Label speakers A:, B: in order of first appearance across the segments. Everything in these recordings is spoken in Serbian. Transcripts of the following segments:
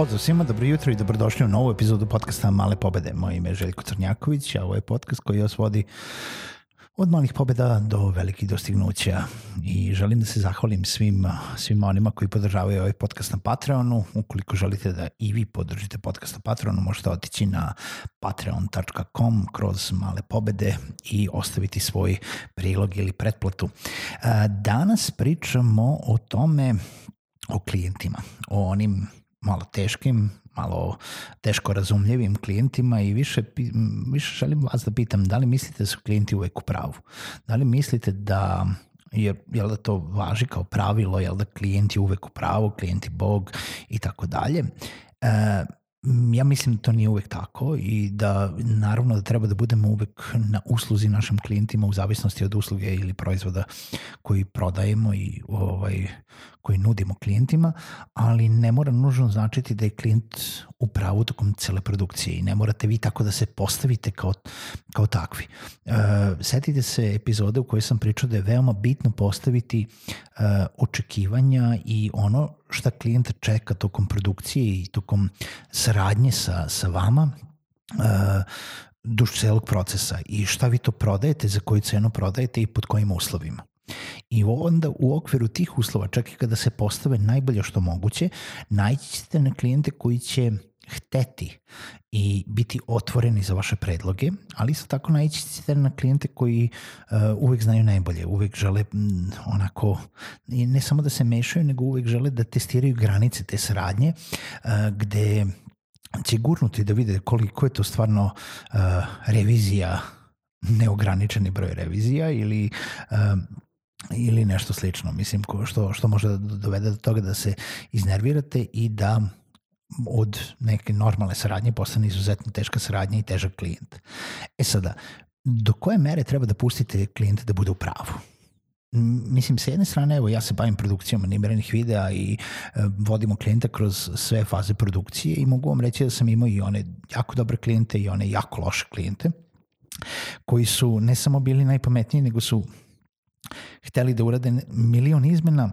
A: Pozdrav svima, dobro jutro i dobrodošli u novu epizodu podcasta Male pobede. Moje ime je Željko Crnjaković, a ovo je podcast koji vas vodi od malih pobeda do velikih dostignuća i želim da se zahvalim svim, svima onima koji podržavaju ovaj podcast na Patreonu. Ukoliko želite da i vi podržite podcast na Patreonu, možete otići na patreon.com kroz male pobede i ostaviti svoj prilog ili pretplatu. Danas pričamo o tome o klijentima, o onim malo teškim, malo teško razumljivim klijentima i više, više želim vas da pitam da li mislite da su klijenti uvek u pravu? Da li mislite da jer jel da to važi kao pravilo, jel da klijent je uvek u pravu, klijent je bog i tako dalje. E, ja mislim da to nije uvek tako i da naravno da treba da budemo uvek na usluzi našim klijentima u zavisnosti od usluge ili proizvoda koji prodajemo i ovaj, koji nudimo klijentima, ali ne mora nužno značiti da je klijent u pravu tokom cele produkcije i ne morate vi tako da se postavite kao, kao takvi. E, setite se epizode u kojoj sam pričao da je veoma bitno postaviti e, očekivanja i ono šta klijent čeka tokom produkcije i tokom saradnje sa, sa vama, e, duž celog procesa i šta vi to prodajete, za koju cenu prodajete i pod kojim uslovima. I onda u okviru tih uslova, čak i kada se postave najbolje što moguće, naći ćete na klijente koji će hteti i biti otvoreni za vaše predloge, ali isto tako naići ćete na klijente koji uh, uvek znaju najbolje, uvek žele m, onako, ne samo da se mešaju, nego uvek žele da testiraju granice te saradnje, uh, gde će gurnuti da vide koliko je to stvarno uh, revizija neograničeni broj revizija ili uh, ili nešto slično, mislim, što, što može da dovede do toga da se iznervirate i da od neke normalne saradnje postane izuzetno teška saradnja i težak klijent. E sada, do koje mere treba da pustite klijenta da bude u pravu? Mislim, sa jedne strane, evo, ja se bavim produkcijom animiranih videa i e, vodimo klijenta kroz sve faze produkcije i mogu vam reći da sam imao i one jako dobre klijente i one jako loše klijente koji su ne samo bili najpametniji, nego su hteli da urade milion izmena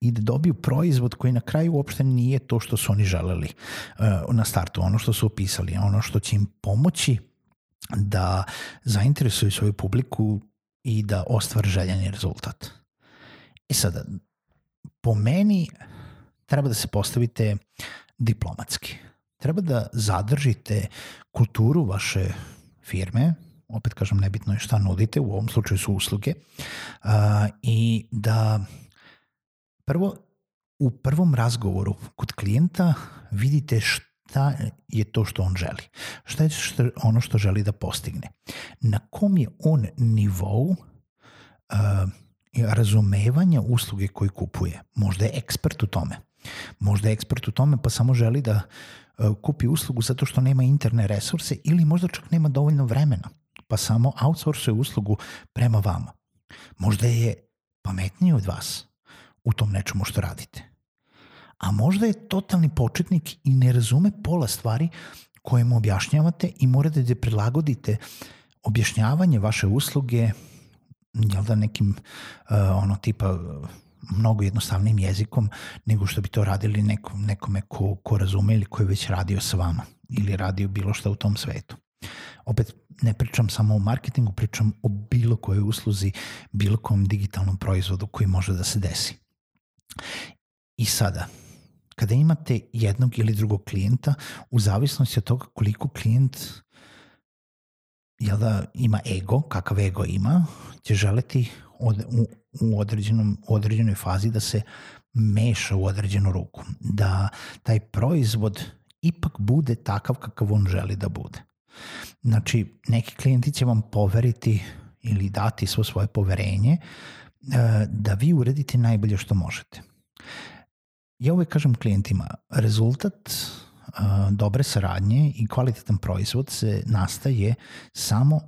A: i da dobiju proizvod koji na kraju uopšte nije to što su oni želeli uh, na startu, ono što su opisali, ono što će im pomoći da zainteresuju svoju publiku i da ostvar željeni rezultat. I sada, po meni treba da se postavite diplomatski. Treba da zadržite kulturu vaše firme, opet kažem nebitno je šta nudite, u ovom slučaju su usluge, uh, i da prvo u prvom razgovoru kod klijenta vidite šta je to što on želi. Šta je što, ono što želi da postigne. Na kom je on nivou uh, razumevanja usluge koju kupuje. Možda je ekspert u tome. Možda je ekspert u tome pa samo želi da kupi uslugu zato što nema interne resurse ili možda čak nema dovoljno vremena pa samo outsourcuje uslugu prema vama. Možda je pametniji od vas u tom nečemu što radite. A možda je totalni početnik i ne razume pola stvari koje mu objašnjavate i morate da prilagodite objašnjavanje vaše usluge jel da nekim uh, ono tipa mnogo jednostavnim jezikom nego što bi to radili nekom, nekome ko, ko razume ili ko je već radio sa vama ili radio bilo šta u tom svetu. Opet, ne pričam samo o marketingu, pričam o bilo kojoj usluzi, bilo kom digitalnom proizvodu koji može da se desi. I sada, kada imate jednog ili drugog klijenta, u zavisnosti od toga koliko klijent jel da, ima ego, kakav ego ima, će želeti od, u u, određenom, u određenoj fazi da se meša u određenu ruku, da taj proizvod ipak bude takav kakav on želi da bude. Znači, neki klijenti će vam poveriti ili dati svo svoje poverenje e, da vi uredite najbolje što možete. Ja uvek kažem klijentima, rezultat uh, dobre saradnje i kvalitetan proizvod se nastaje samo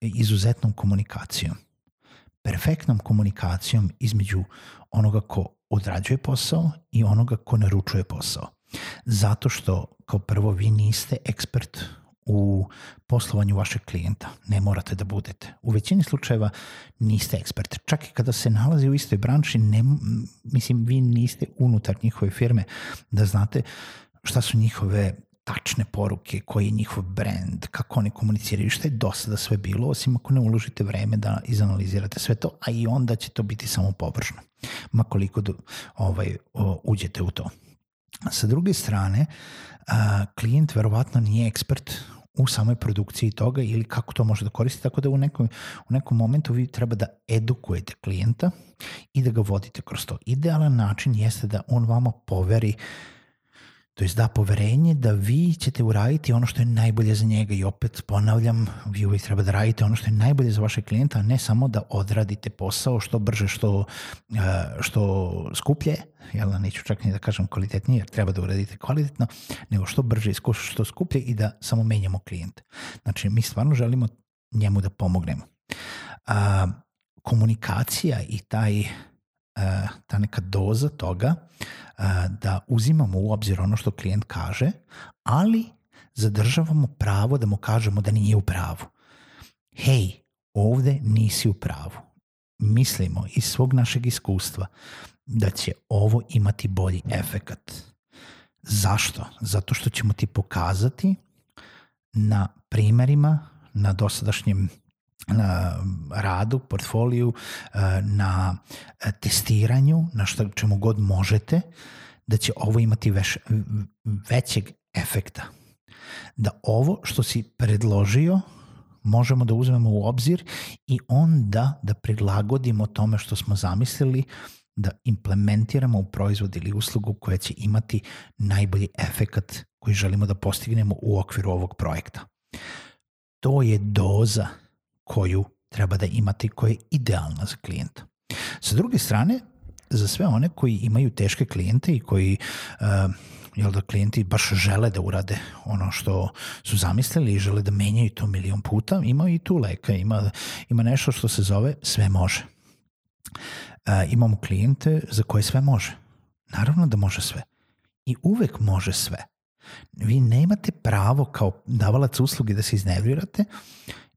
A: izuzetnom komunikacijom. Perfektnom komunikacijom između onoga ko odrađuje posao i onoga ko naručuje posao. Zato što kao prvo vi niste ekspert u poslovanju vašeg klijenta. Ne morate da budete. U većini slučajeva niste ekspert. Čak i kada se nalazi u istoj branši, ne, mislim, vi niste unutar njihove firme da znate šta su njihove tačne poruke, koji je njihov brand, kako oni komuniciraju, šta je do sada sve bilo, osim ako ne uložite vreme da izanalizirate sve to, a i onda će to biti samo površno, makoliko do, ovaj, uđete u to. Sa druge strane, klijent verovatno nije ekspert u samoj produkciji toga ili kako to može da koristi, tako da u nekom, u nekom momentu vi treba da edukujete klijenta i da ga vodite kroz to. Idealan način jeste da on vama poveri to je da poverenje da vi ćete uraditi ono što je najbolje za njega i opet ponavljam, vi uvijek treba da radite ono što je najbolje za vaše klijenta, a ne samo da odradite posao što brže, što, e, što skuplje, jel, neću čak ni da kažem kvalitetnije, jer treba da uradite kvalitetno, nego što brže što skuplje i da samo menjamo klijenta. Znači, mi stvarno želimo njemu da pomognemo. A, komunikacija i taj ta neka doza toga e, da uzimamo u obzir ono što klijent kaže, ali zadržavamo pravo da mu kažemo da nije u pravu. Hej, ovde nisi u pravu. Mislimo iz svog našeg iskustva da će ovo imati bolji efekat. Zašto? Zato što ćemo ti pokazati na primerima, na dosadašnjem na radu, portfoliju, eh, na eh, testiranju, na što, čemu god možete, da će ovo imati veš, većeg efekta. Da ovo što si predložio možemo da uzmemo u obzir i onda da prilagodimo tome što smo zamislili da implementiramo u proizvod ili uslugu koja će imati najbolji efekat koji želimo da postignemo u okviru ovog projekta. To je doza koju treba da imate koja je idealna za klijenta. Sa druge strane, za sve one koji imaju teške klijente i koji uh, jel da klijenti baš žele da urade ono što su zamislili i žele da menjaju to milion puta, ima i tu leka, ima, ima nešto što se zove sve može. Uh, imamo klijente za koje sve može. Naravno da može sve. I uvek može sve. Vi nemate pravo kao davalac usluge da se iznervirate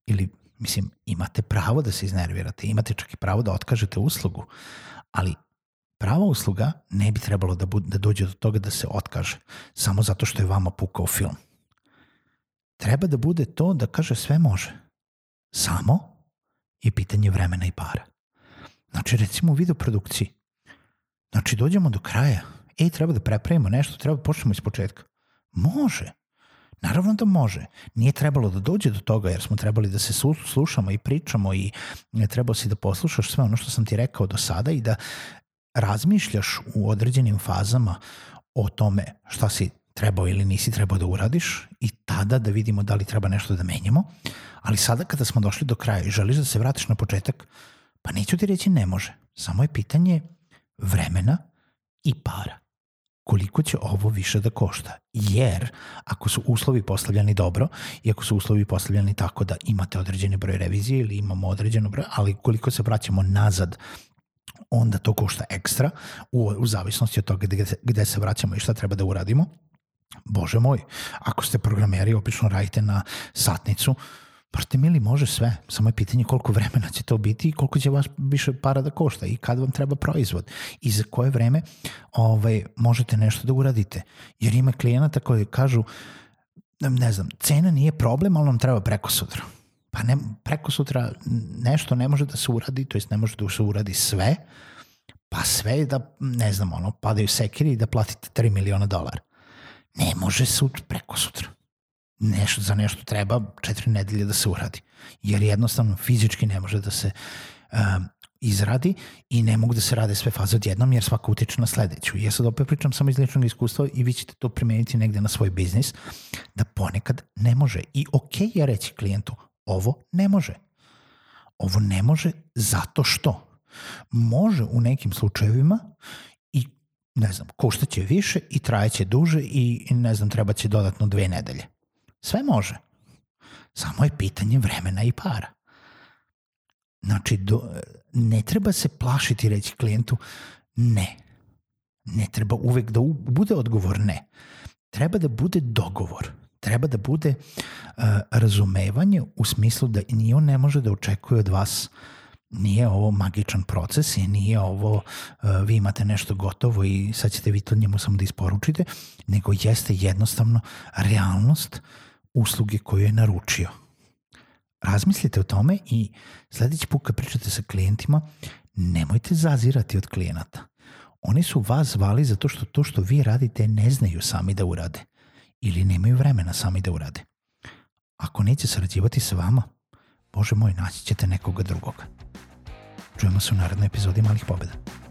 A: ili Mislim, imate pravo da se iznervirate, imate čak i pravo da otkažete uslugu, ali prava usluga ne bi trebalo da, da dođe do toga da se otkaže, samo zato što je vama pukao film. Treba da bude to da kaže sve može. Samo je pitanje vremena i para. Znači, recimo u videoprodukciji. Znači, dođemo do kraja. Ej, treba da prepravimo nešto, treba da počnemo iz početka. Može. Naravno da može. Nije trebalo da dođe do toga jer smo trebali da se slušamo i pričamo i trebalo si da poslušaš sve ono što sam ti rekao do sada i da razmišljaš u određenim fazama o tome šta si trebao ili nisi trebao da uradiš i tada da vidimo da li treba nešto da menjamo. Ali sada kada smo došli do kraja i želiš da se vratiš na početak, pa neću ti reći ne može. Samo je pitanje vremena i para koliko će ovo više da košta. Jer ako su uslovi postavljeni dobro i ako su uslovi postavljeni tako da imate određeni broj revizije ili imamo određeno broj, ali koliko se vraćamo nazad onda to košta ekstra u, u zavisnosti od toga gde, gde se vraćamo i šta treba da uradimo. Bože moj, ako ste programeri, opično radite na satnicu, Brate mili, može sve, samo je pitanje koliko vremena će to biti i koliko će vas više para da košta i kad vam treba proizvod i za koje vreme ovaj, možete nešto da uradite. Jer ima klijenata koji kažu, ne znam, cena nije problem, ali nam treba preko sutra. Pa ne, preko sutra nešto ne može da se uradi, to jest ne može da se uradi sve, pa sve da, ne znam, ono, padaju sekiri i da platite 3 miliona dolara. Ne može sutra, preko sutra nešto, za nešto treba četiri nedelje da se uradi. Jer jednostavno fizički ne može da se um, izradi i ne mogu da se rade sve faze odjednom jer svaka utiče na sledeću. Ja sad opet pričam samo iz ličnog iskustva i vi ćete to primeniti negde na svoj biznis, da ponekad ne može. I ok je reći klijentu, ovo ne može. Ovo ne može zato što. Može u nekim slučajevima i ne znam, koštaće više i trajeće duže i ne znam, treba će dodatno dve nedelje. Sve može. Samo je pitanje vremena i para. Znači, do, ne treba se plašiti reći klijentu ne. Ne treba uvek da u, bude odgovor ne. Treba da bude dogovor. Treba da bude uh, razumevanje u smislu da ni on ne može da očekuje od vas nije ovo magičan proces i nije ovo uh, vi imate nešto gotovo i sad ćete vi to njemu samo da isporučite, nego jeste jednostavno realnost usluge koju je naručio razmislite o tome i sledeći put kad pričate sa klijentima, nemojte zazirati od klijenata. Oni su vas zvali zato što to što vi radite ne znaju sami da urade ili nemaju vremena sami da urade. Ako neće sarađivati sa vama, Bože moj, naći ćete nekoga drugoga. Čujemo se u narednoj epizodi Malih pobeda.